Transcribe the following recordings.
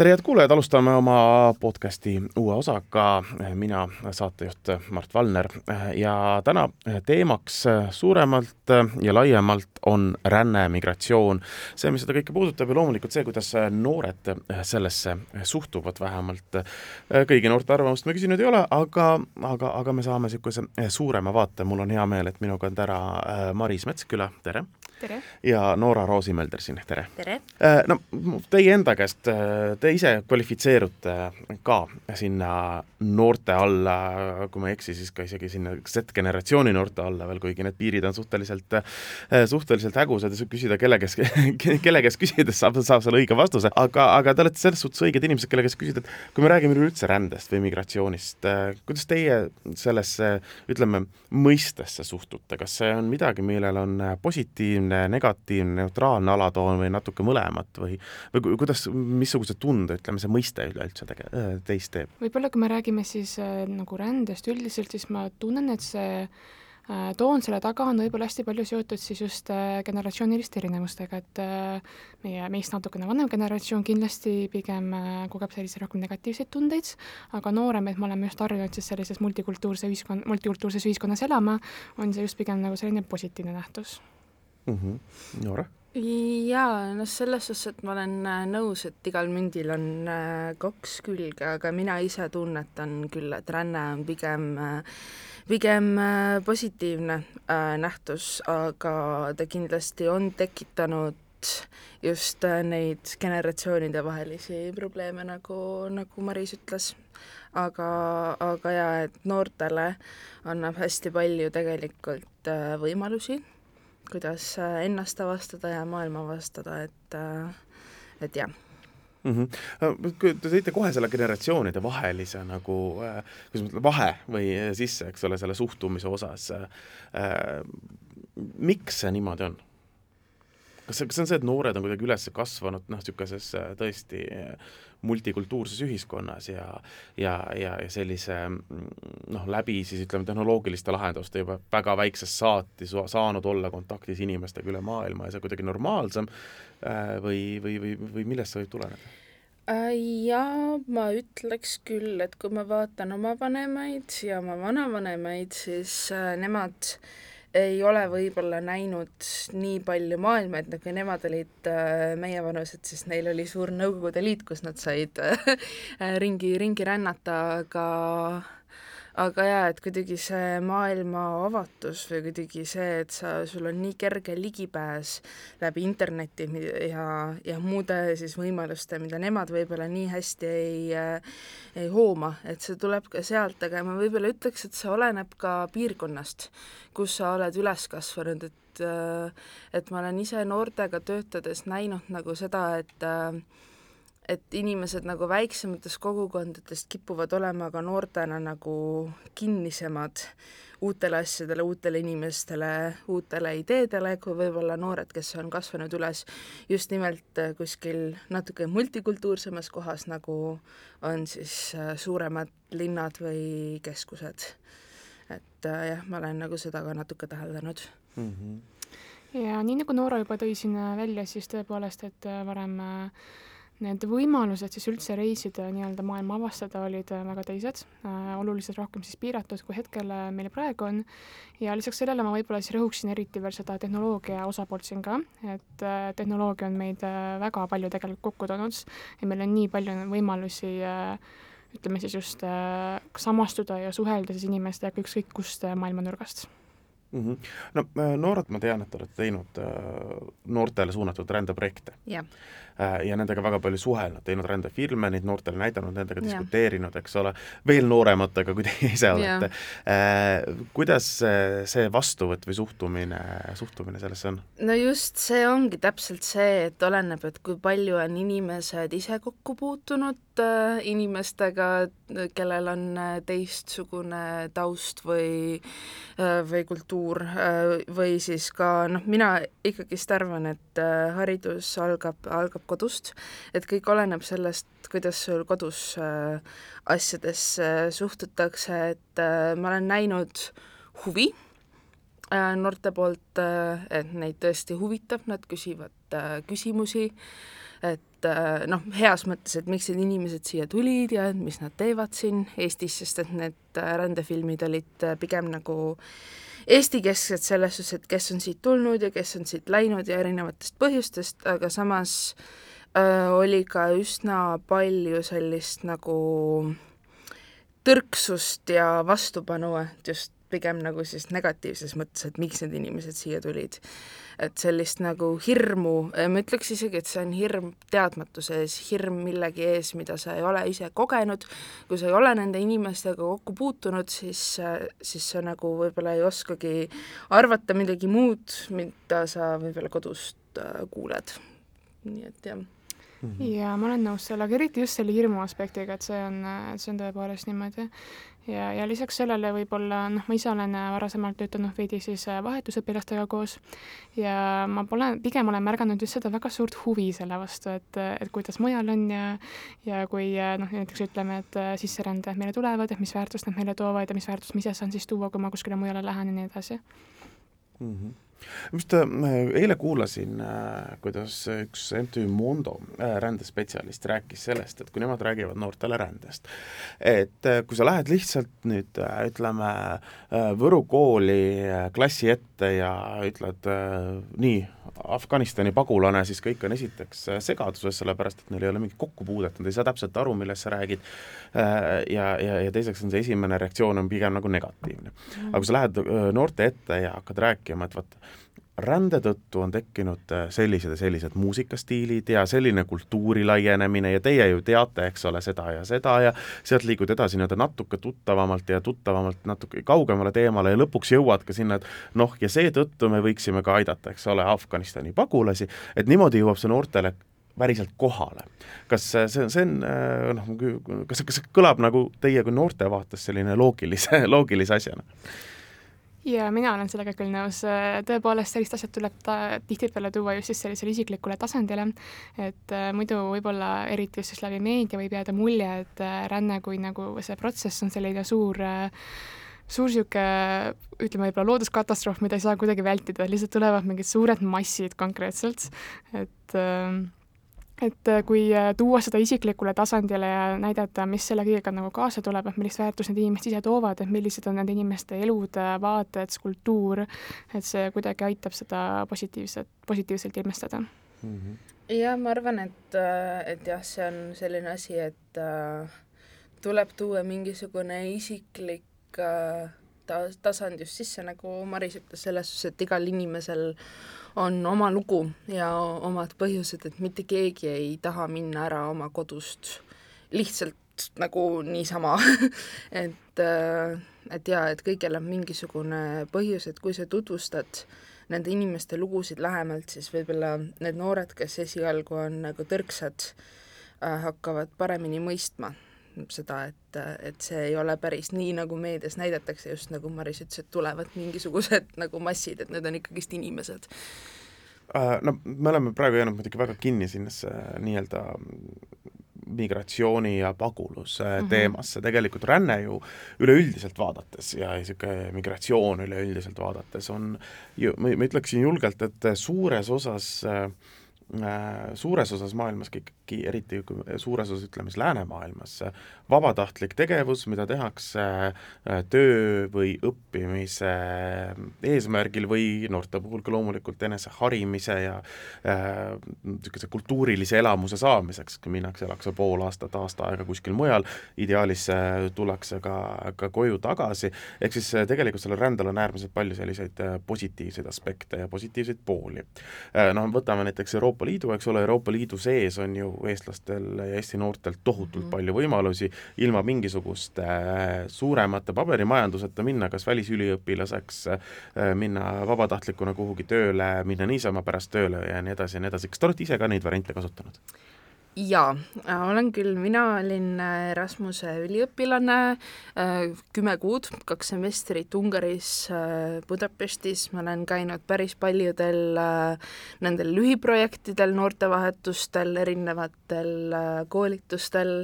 tere, head kuulajad, alustame oma podcasti uue osaga. mina, saatejuht Mart Valner ja täna teemaks suuremalt ja laiemalt on ränne, migratsioon. see, mis seda kõike puudutab ja loomulikult see, kuidas noored sellesse suhtuvad, vähemalt kõigi noorte arvamust me küsinud ei ole, aga, aga, aga me saame niisuguse suurema vaate. mul on hea meel, et minuga on täna Maris Metsküla, tere! Tere! ja Noora Roosimölder siin, tere! tere! no teie enda käest, te te ise kvalifitseerute ka sinna noorte alla, kui ma ei eksi, siis ka isegi sinna Z-generatsiooni noorte alla veel, kuigi need piirid on suhteliselt, suhteliselt hägusad ja küsida kelle käest, kelle käest küsides saab, saab selle õige vastuse, aga, aga te olete selles suhtes õiged inimesed, kelle käest küsida, et kui me räägime üleüldse rändest või migratsioonist, kuidas teie sellesse, ütleme, mõistesse suhtute, kas see on midagi, millel on positiivne, negatiivne, neutraalne alatoon või natuke mõlemat või, või kuidas, missugused tunded tunda, ütleme, see mõiste üleüldse tege-, äh, teist teeb? võib-olla kui me räägime siis äh, nagu rändest üldiselt, siis ma tunnen, et see äh, toon selle taga on võib-olla hästi palju seotud siis just generatsiooniliste erinevustega, et meie, meist natukene vanem generatsioon kindlasti pigem kogeb selliseid rohkem negatiivseid tundeid, aga noorem, et me oleme just harjunud siis sellises multikultuurse ühiskond, multikultuurses ühiskonnas elama, on see just pigem nagu selline positiivne nähtus mm. -hmm. Noora? jaa, noh, selles suhtes, et ma olen äh, nõus, et igal mündil on äh, kaks külge, aga mina ise tunnetan küll, et ränne on pigem äh, pigem positiivne nähtus, aga ta kindlasti on tekitanud just neid generatsioonidevahelisi probleeme, nagu, nagu Maris ütles. aga, aga jaa, et noortele annab hästi palju tegelikult võimalusi kuidas äh, ennast avastada ja maailma avastada, et, äh, et jah mm. -hmm. Te tõite kohe selle generatsioonide vahelise nagu kuidas ma ütlen, vahe või sisse, eks ole, selle suhtumise osas miks see niimoodi on? Kas see, kas see on see, et noored on kuidagi üles kasvanud noh, niisuguses tõesti multikultuurses ühiskonnas ja ja, ja, ja sellise noh, läbi siis ütleme, tehnoloogiliste lahenduste juba väga väiksest saati saanud olla kontaktis inimestega üle maailma ja see kuidagi normaalsem äh, või, või, või, või millest see võib tuleneda? Äh, jaa, ma ütleks küll, et kui ma vaatan oma vanemaid ja oma vanavanemaid, siis äh, nemad äh, ei ole võib-olla näinud nii palju maailma, et nagu kui nemad olid äh, meievanused, siis neil oli suur Nõukogude Liit, kus nad said äh, ringi, ringi rännata, aga aga jaa, et kuidagi see maailma avatus või kuidagi see, et sa, sul on nii kerge ligipääs läbi interneti ja, ja muude siis võimaluste, mida nemad võib-olla nii hästi ei ei hooma, et see tuleb ka sealt, aga ma võib-olla ütleks, et see oleneb ka piirkonnast, kus sa oled üles kasvanud, et et ma olen ise noortega töötades näinud nagu seda, et äh, et inimesed nagu väiksematest kogukondadest kipuvad olema ka noortena nagu kinnisemad uutele asjadele, uutele inimestele, uutele ideedele, kui võib-olla noored, kes on kasvanud üles just nimelt äh, kuskil natuke multikultuursemas kohas, nagu on siis äh, suuremad linnad või keskused. et äh, jah, ma olen nagu seda ka natuke täheldanud mm. -hmm. ja nii, nagu Noora juba tõi siin välja, siis tõepoolest, et varem äh, need võimalused siis üldse reisida ja nii-öelda maailma avastada olid äh, väga teised. Äh,, oluliselt rohkem siis piiratud, kui hetkel äh, meil praegu on. ja lisaks sellele ma võib-olla siis rõhuksin eriti veel seda tehnoloogia osapoolt siin ka, et äh, tehnoloogia on meid äh, väga palju tegelikult kokku toonud. Ja meil on nii palju võimalusi äh, ütleme siis just äh, samastuda ja suhelda siis inimestega ükskõik kust äh, maailma nurgast mm. -hmm. no äh, noored, ma tean, et te olete teinud äh, noortele suunatud rändeprojekte yeah. äh, ja nendega väga palju suhelnud, teinud rändefilme, neid noortele näidanud, nendega yeah. diskuteerinud, eks ole, veel noorematega, kui teie ise olete yeah.. Kuidas see vastuvõtt või suhtumine, suhtumine sellesse on? no just see ongi täpselt see, et oleneb, et kui palju on inimesed ise kokku puutunud inimestega, kellel on äh, teistsugune taust või, või kultuur, äh, või siis ka noh, mina ikkagist arvan, et äh, haridus algab, algab kodust, et kõik oleneb sellest, kuidas sul kodus äh, asjadesse suhtutakse, et ma olen näinud huvi noorte poolt, et neid tõesti huvitab, nad küsivad küsimusi, et noh, heas mõttes, et miks need inimesed siia tulid ja mis nad teevad siin Eestis, sest et need rändefilmid olid pigem nagu Eesti-kesksed selles suhtes, et kes on siit tulnud ja kes on siit läinud ja erinevatest põhjustest, aga samas äh, oli ka üsna palju sellist nagu tõrksust ja vastupanu, et just pigem nagu siis negatiivses mõttes, et miks need inimesed siia tulid. et sellist nagu hirmu, ma ütleks isegi, et see on hirm teadmatuse ees, hirm millegi ees, mida sa ei ole ise kogenud, kui sa ei ole nende inimestega kokku puutunud, siis, siis sa nagu võib-olla ei oskagi arvata midagi muud, mida sa võib-olla kodust äh, kuuled. nii et jah Mm -hmm. ja ma olen nõus sellega, eriti just selle hirmu aspektiga, et see on, see on tõepoolest niimoodi ja, ja lisaks sellele võib-olla noh, ma ise olen varasemalt töötanud veidi siis äh, vahetusõpilastega koos ja ma pole, pigem olen märganud just seda väga suurt huvi selle vastu, et, et kuidas mujal on ja ja kui äh, noh, näiteks ütleme, et äh, sisserändajad meile tulevad, et mis väärtust nad meile toovad ja mis väärtust ma ise saan siis tuua, kui ma kuskile mujale lähen ja nii edasi mm. -hmm just äh, eile kuulasin, äh, kuidas üks MTÜ Mondo äh, rändespetsialist rääkis sellest, et kui nemad räägivad noortele rändest, et kui sa lähed lihtsalt nüüd ütleme Võru kooli klassi ette ja ütled nii, Afganistani pagulane, siis kõik on esiteks segaduses, sellepärast et neil ei ole mingit kokkupuudet, nad ei saa täpselt aru, millest sa räägid, ja, ja, ja teiseks on see esimene reaktsioon on pigem nagu negatiivne. aga kui sa lähed noorte ette ja hakkad rääkima, et vaata, rände tõttu on tekkinud äh, sellised ja sellised muusikastiilid ja selline kultuuri laienemine ja teie ju teate, eks ole, seda ja seda ja sealt liigud edasi nii-öelda natuke tuttavamalt ja tuttavamalt natuke kaugemale teemale ja lõpuks jõuad ka sinna, et noh, ja seetõttu me võiksime ka aidata, eks ole, Afganistani pagulasi, et niimoodi jõuab see noortele päriselt kohale. kas see, see on äh, noh, kas, kas see kõlab nagu teie kui noorte vaates selline loogilise, loogilise asjana? Ja mina olen sellega küll nõus, tõepoolest sellist asjad tuleb ta tihtipeale tuua just siis sellisele isiklikule tasandile, et äh, muidu võib-olla eriti just siis läbi meedia võib jääda mulje, et äh, ränne kui nagu see protsess on selline suur äh, suur niisugune, ütleme võib-olla looduskatastroof, mida ei saa kuidagi vältida, lihtsalt tulevad mingid suured massid konkreetselt, et äh, et äh, kui äh, tuua seda isiklikule tasandile ja näidata, mis selle kõigega nagu kaasa tuleb, et millist väärtust need inimesed ise toovad, et millised on nende inimeste elud, äh, vaated, skulptuur, et see kuidagi aitab seda positiivset, positiivselt ilmestada mm. -hmm. jah, ma arvan, et, et jah, see on selline asi, et äh, tuleb tuua mingisugune isiklik äh, ta-, tasand just sisse, nagu Maris ütles, selles suhtes, et igal inimesel äh, on oma lugu ja omad põhjused, et mitte keegi ei taha minna ära oma kodust lihtsalt nagu niisama. Et, äh, et jaa, et kõigil on mingisugune põhjus, et kui sa tutvustad nende inimeste lugusid lähemalt, siis võib-olla need noored, kes esialgu on nagu tõrksad, äh, hakkavad paremini mõistma seda, et, et see ei ole päris nii, nagu meedias näidatakse, just nagu Maris ütles, et tulevad mingisugused nagu massid, et need on ikkagist inimesed äh, no me oleme praegu jäänud muidugi väga kinni sinnasse nii-öelda migratsiooni ja paguluse mm -hmm. teemasse, tegelikult ränne ju üleüldiselt vaadates ja niisugune migratsioon üleüldiselt vaadates on ju, ma, ütleksin julgelt, et suures osas äh, Äh, suures osas maailmas eriti suures osas ütleme siis läänemaailmas, vabatahtlik tegevus, mida tehakse äh, töö või õppimise eesmärgil või noorte puhul ka loomulikult enese harimise ja äh, niisuguse äh, kultuurilise elamuse saamiseks, minnakse, elakse pool aastat, aasta aega kuskil mujal, ideaalis tullakse ka, ka koju tagasi, ehk siis tegelikult sellel rändel on äärmiselt palju selliseid positiivseid aspekte ja positiivseid pooli. Noh, võtame näiteks Euroopa Euroopa Liidu, eks ole, Euroopa Liidu sees on ju eestlastel ja Eesti noortel tohutult mm palju võimalusi ilma mingisuguste äh, suuremate paberimajanduseta minna kas välisüliõpilaseks, äh, minna vabatahtlikuna kuhugi tööle, minna niisama pärast tööle ja nii edasi ja nii edasi, kas te olete ise ka neid variante kasutanud? Jaa, äh, olen küll, mina olin äh, Erasmuse üliõpilane äh, kümme kuud, kaks semestrit Ungaris, Budapestis, ma olen käinud päris paljudel nendel lühiprojektidel, noortevahetustel, erinevatel koolitustel,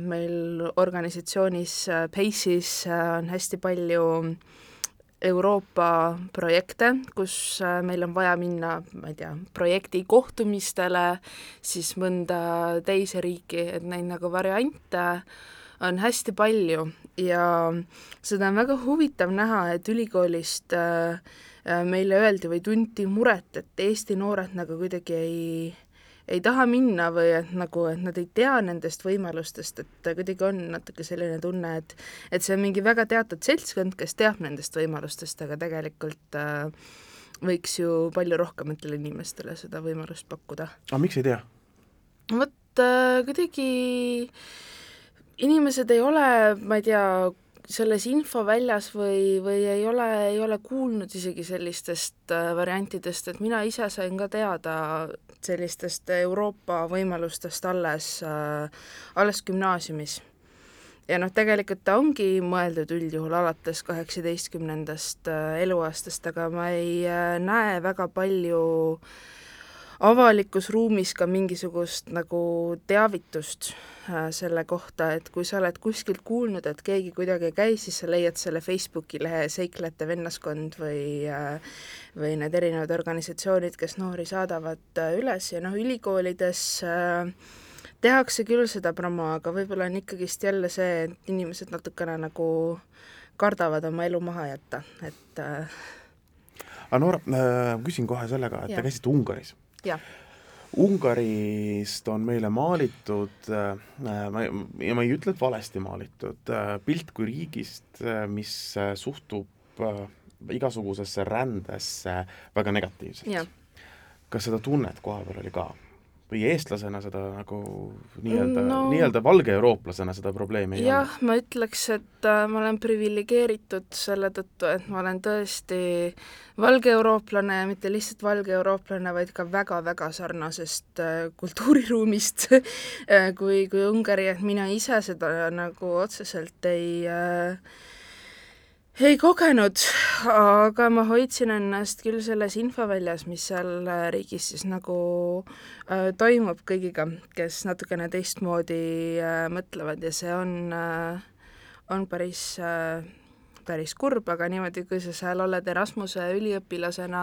meil organisatsioonis Pace'is on hästi palju Euroopa projekte, kus äh, meil on vaja minna, ma ei tea, projekti kohtumistele, siis mõnda teise riiki, et neid nagu variante on hästi palju. Ja seda on väga huvitav näha, et ülikoolist äh, äh, meile öeldi või tunti muret, et Eesti noored nagu kuidagi ei ei taha minna või et nagu, et nad ei tea nendest võimalustest, et kuidagi on natuke selline tunne, et et see on mingi väga teatud seltskond, kes teab nendest võimalustest, aga tegelikult äh, võiks ju palju rohkematele inimestele seda võimalust pakkuda. aga miks ei tea? vot äh, kuidagi inimesed ei ole, ma ei tea, selles infoväljas või, või ei ole, ei ole kuulnud isegi sellistest äh, variantidest, et mina ise sain ka teada sellistest Euroopa võimalustest alles äh,, alles gümnaasiumis. ja noh, tegelikult ta ongi mõeldud üldjuhul alates kaheksateistkümnendast äh, eluaastast, aga ma ei näe väga palju avalikus ruumis ka mingisugust nagu teavitust selle kohta, et kui sa oled kuskilt kuulnud, et keegi kuidagi käis, siis sa leiad selle Facebooki lehe Seiklejate vennaskond või äh, või need erinevad organisatsioonid, kes noori saadavad äh, üles. Ja noh, ülikoolides tehakse küll seda promo, aga võib-olla on ikkagist jälle see, et inimesed natukene nagu kardavad oma elu maha jätta, et aga Noora, küsin kohe sellega, et te käisite Ungaris. Jah. Ungarist on meile maalitud äh,, ma, ja ma ei ütle, et valesti maalitud äh,, pilt kui riigist äh,, mis äh, suhtub äh, igasugusesse rändesse väga negatiivselt. kas seda tunnet koha peal oli ka? Või eestlasena seda nagu nii-öelda no,, nii-öelda valge eurooplasena seda probleemi ei jah, ma ütleks, et äh, ma olen priviligeeritud selle tõttu, et ma olen tõesti valge eurooplane ja mitte lihtsalt valge eurooplane, vaid ka väga-väga sarnasest äh, kultuuriruumist äh, kui, kui Ungari, et mina ise seda nagu otseselt ei äh, ei kogenud, aga ma hoidsin ennast küll selles infoväljas, mis seal äh, riigis siis nagu äh, toimub kõigiga, kes natukene teistmoodi äh, mõtlevad ja see on äh,, on päris äh, päris kurb, aga niimoodi, kui sa seal oled Erasmuse üliõpilasena,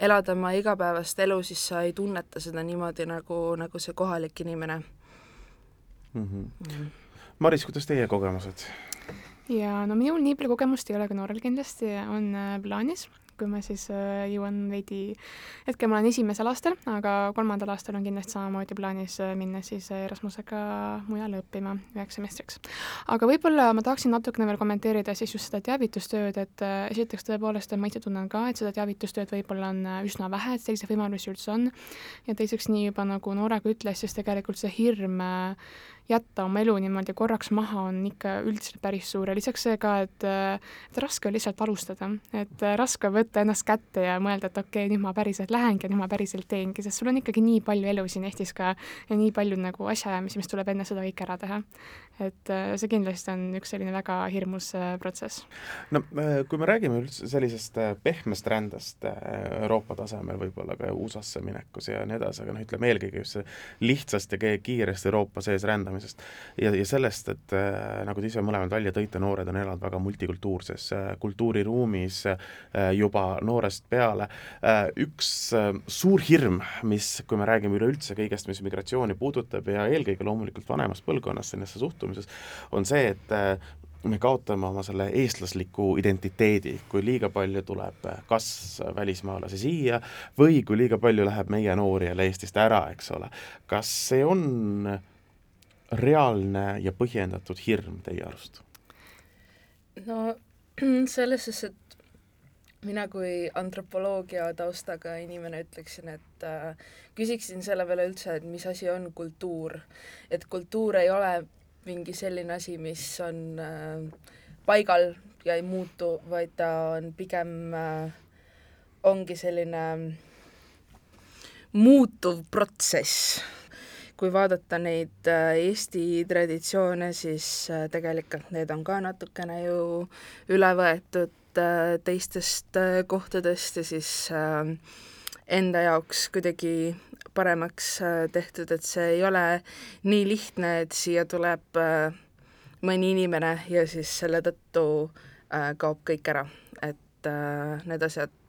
elad oma igapäevast elu, siis sa ei tunneta seda niimoodi, nagu, nagu see kohalik inimene mm. -hmm. Mm -hmm. Maris, kuidas teie kogemused? Ja no minul nii palju kogemust ei ole, aga Noorel kindlasti on äh, plaanis, kui ma siis äh, jõuan veidi, hetkel ma olen esimesel aastal, aga kolmandal aastal on kindlasti samamoodi plaanis äh, minna siis Erasmusega mujale õppima üheks semestriks. aga võib-olla ma tahaksin natukene veel kommenteerida siis just seda teavitustööd, et esiteks tõepoolest ma ise tunnen ka, et seda teavitustööd võib-olla on üsna vähe, et selliseid võimalusi üldse on, ja teiseks, nii juba nagu Noora ka ütles, siis tegelikult see hirm jätta oma elu niimoodi korraks maha on ikka üldiselt päris suur ja lisaks see ka, et et raske on lihtsalt alustada, et raske on võtta ennast kätte ja mõelda, et okei okay,, nüüd ma päriselt lähengi ja nüüd ma päriselt teengi, sest sul on ikkagi nii palju elu siin Eestis ka ja nii palju nagu asjaajamisi, mis tuleb enne seda kõik ära teha. et see kindlasti on üks selline väga hirmus äh, protsess. no äh, kui me räägime üldse sellisest äh, pehmest rändest Euroopa tasemel võib-olla ka USA-sse minekus ja nii edasi, aga noh, ütleme eelkõige just see lihtsast ja kiiresti Euroopa sees rändamine, lähenemisest ja, ja sellest, et äh, nagu te ise mõlemad välja tõite, noored on elanud väga multikultuurses äh, kultuuriruumis äh, juba noorest peale äh,. üks äh, suur hirm, mis, kui me räägime üleüldse kõigest, mis migratsiooni puudutab ja eelkõige loomulikult vanemas põlvkonnas sellesse suhtumises, on see, et äh, me kaotame oma selle eestlasliku identiteedi, kui liiga palju tuleb kas välismaalasi siia või kui liiga palju läheb meie noori jälle Eestist ära, eks ole. kas see on reaalne ja põhjendatud hirm teie arust? no selles suhtes, et mina kui antropoloogia taustaga inimene ütleksin, et äh, küsiksin selle peale üldse, et mis asi on kultuur. et kultuur ei ole mingi selline asi, mis on äh, paigal ja ei muutu, vaid ta on pigem äh,, ongi selline muutuv protsess kui vaadata neid äh, Eesti traditsioone, siis äh, tegelikult need on ka natukene ju üle võetud teistest kohtadest ja siis enda jaoks kuidagi paremaks tehtud, et see ei ole nii lihtne, et siia tuleb mõni inimene ja siis selle tõttu kaob kõik ära, et need asjad äh,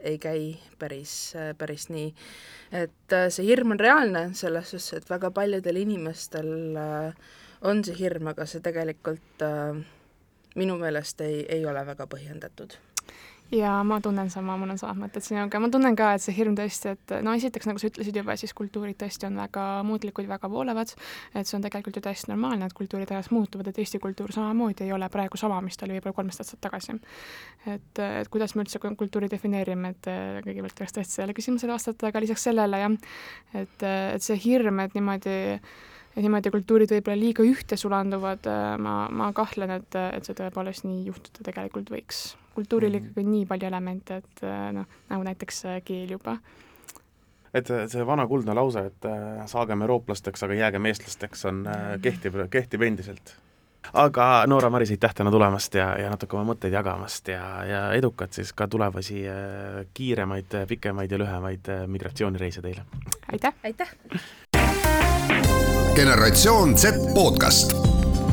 ei käi päris äh,, päris nii. et äh, see hirm on reaalne selles suhtes, et väga paljudel inimestel äh, on see hirm, aga see tegelikult äh, minu meelest ei, ei ole väga põhjendatud ja ma tunnen sama, mul on samad mõtted sinuga, ma tunnen ka, et see hirm tõesti, et no esiteks, nagu sa ütlesid juba, siis kultuurid tõesti on väga muutlikud, väga voolevad, et see on tegelikult ju täiesti normaalne, et kultuurid ajas muutuvad, et Eesti kultuur samamoodi ei ole praegu sama, mis ta oli võib-olla kolmteist aastat tagasi. et, et kuidas me üldse kultuuri defineerime, et kõigepealt tuleks tõesti sellele küsimusele vastata, aga lisaks sellele jah, et, et see hirm, et niimoodi et niimoodi kultuurid võib-olla liiga ühte sulanduvad, ma, ma kahtlen, et, et see tõepoolest nii juhtuda tegelikult võiks kultuuril mm. ikkagi on nii palju elemente, et äh, noh, nagu näiteks äh, keel juba. et see vana kuldne lause, et äh, saagem eurooplasteks, aga jäägem eestlasteks, on, kehtib, kehtib endiselt. aga Noora Maris, aitäh täna tulemast ja, ja natuke oma mõtteid jagamast ja, ja edukat siis ka tulevasi kiiremaid, pikemaid ja lühemaid migratsioonireise teile! aitäh! aitäh! generatsioon Z podcast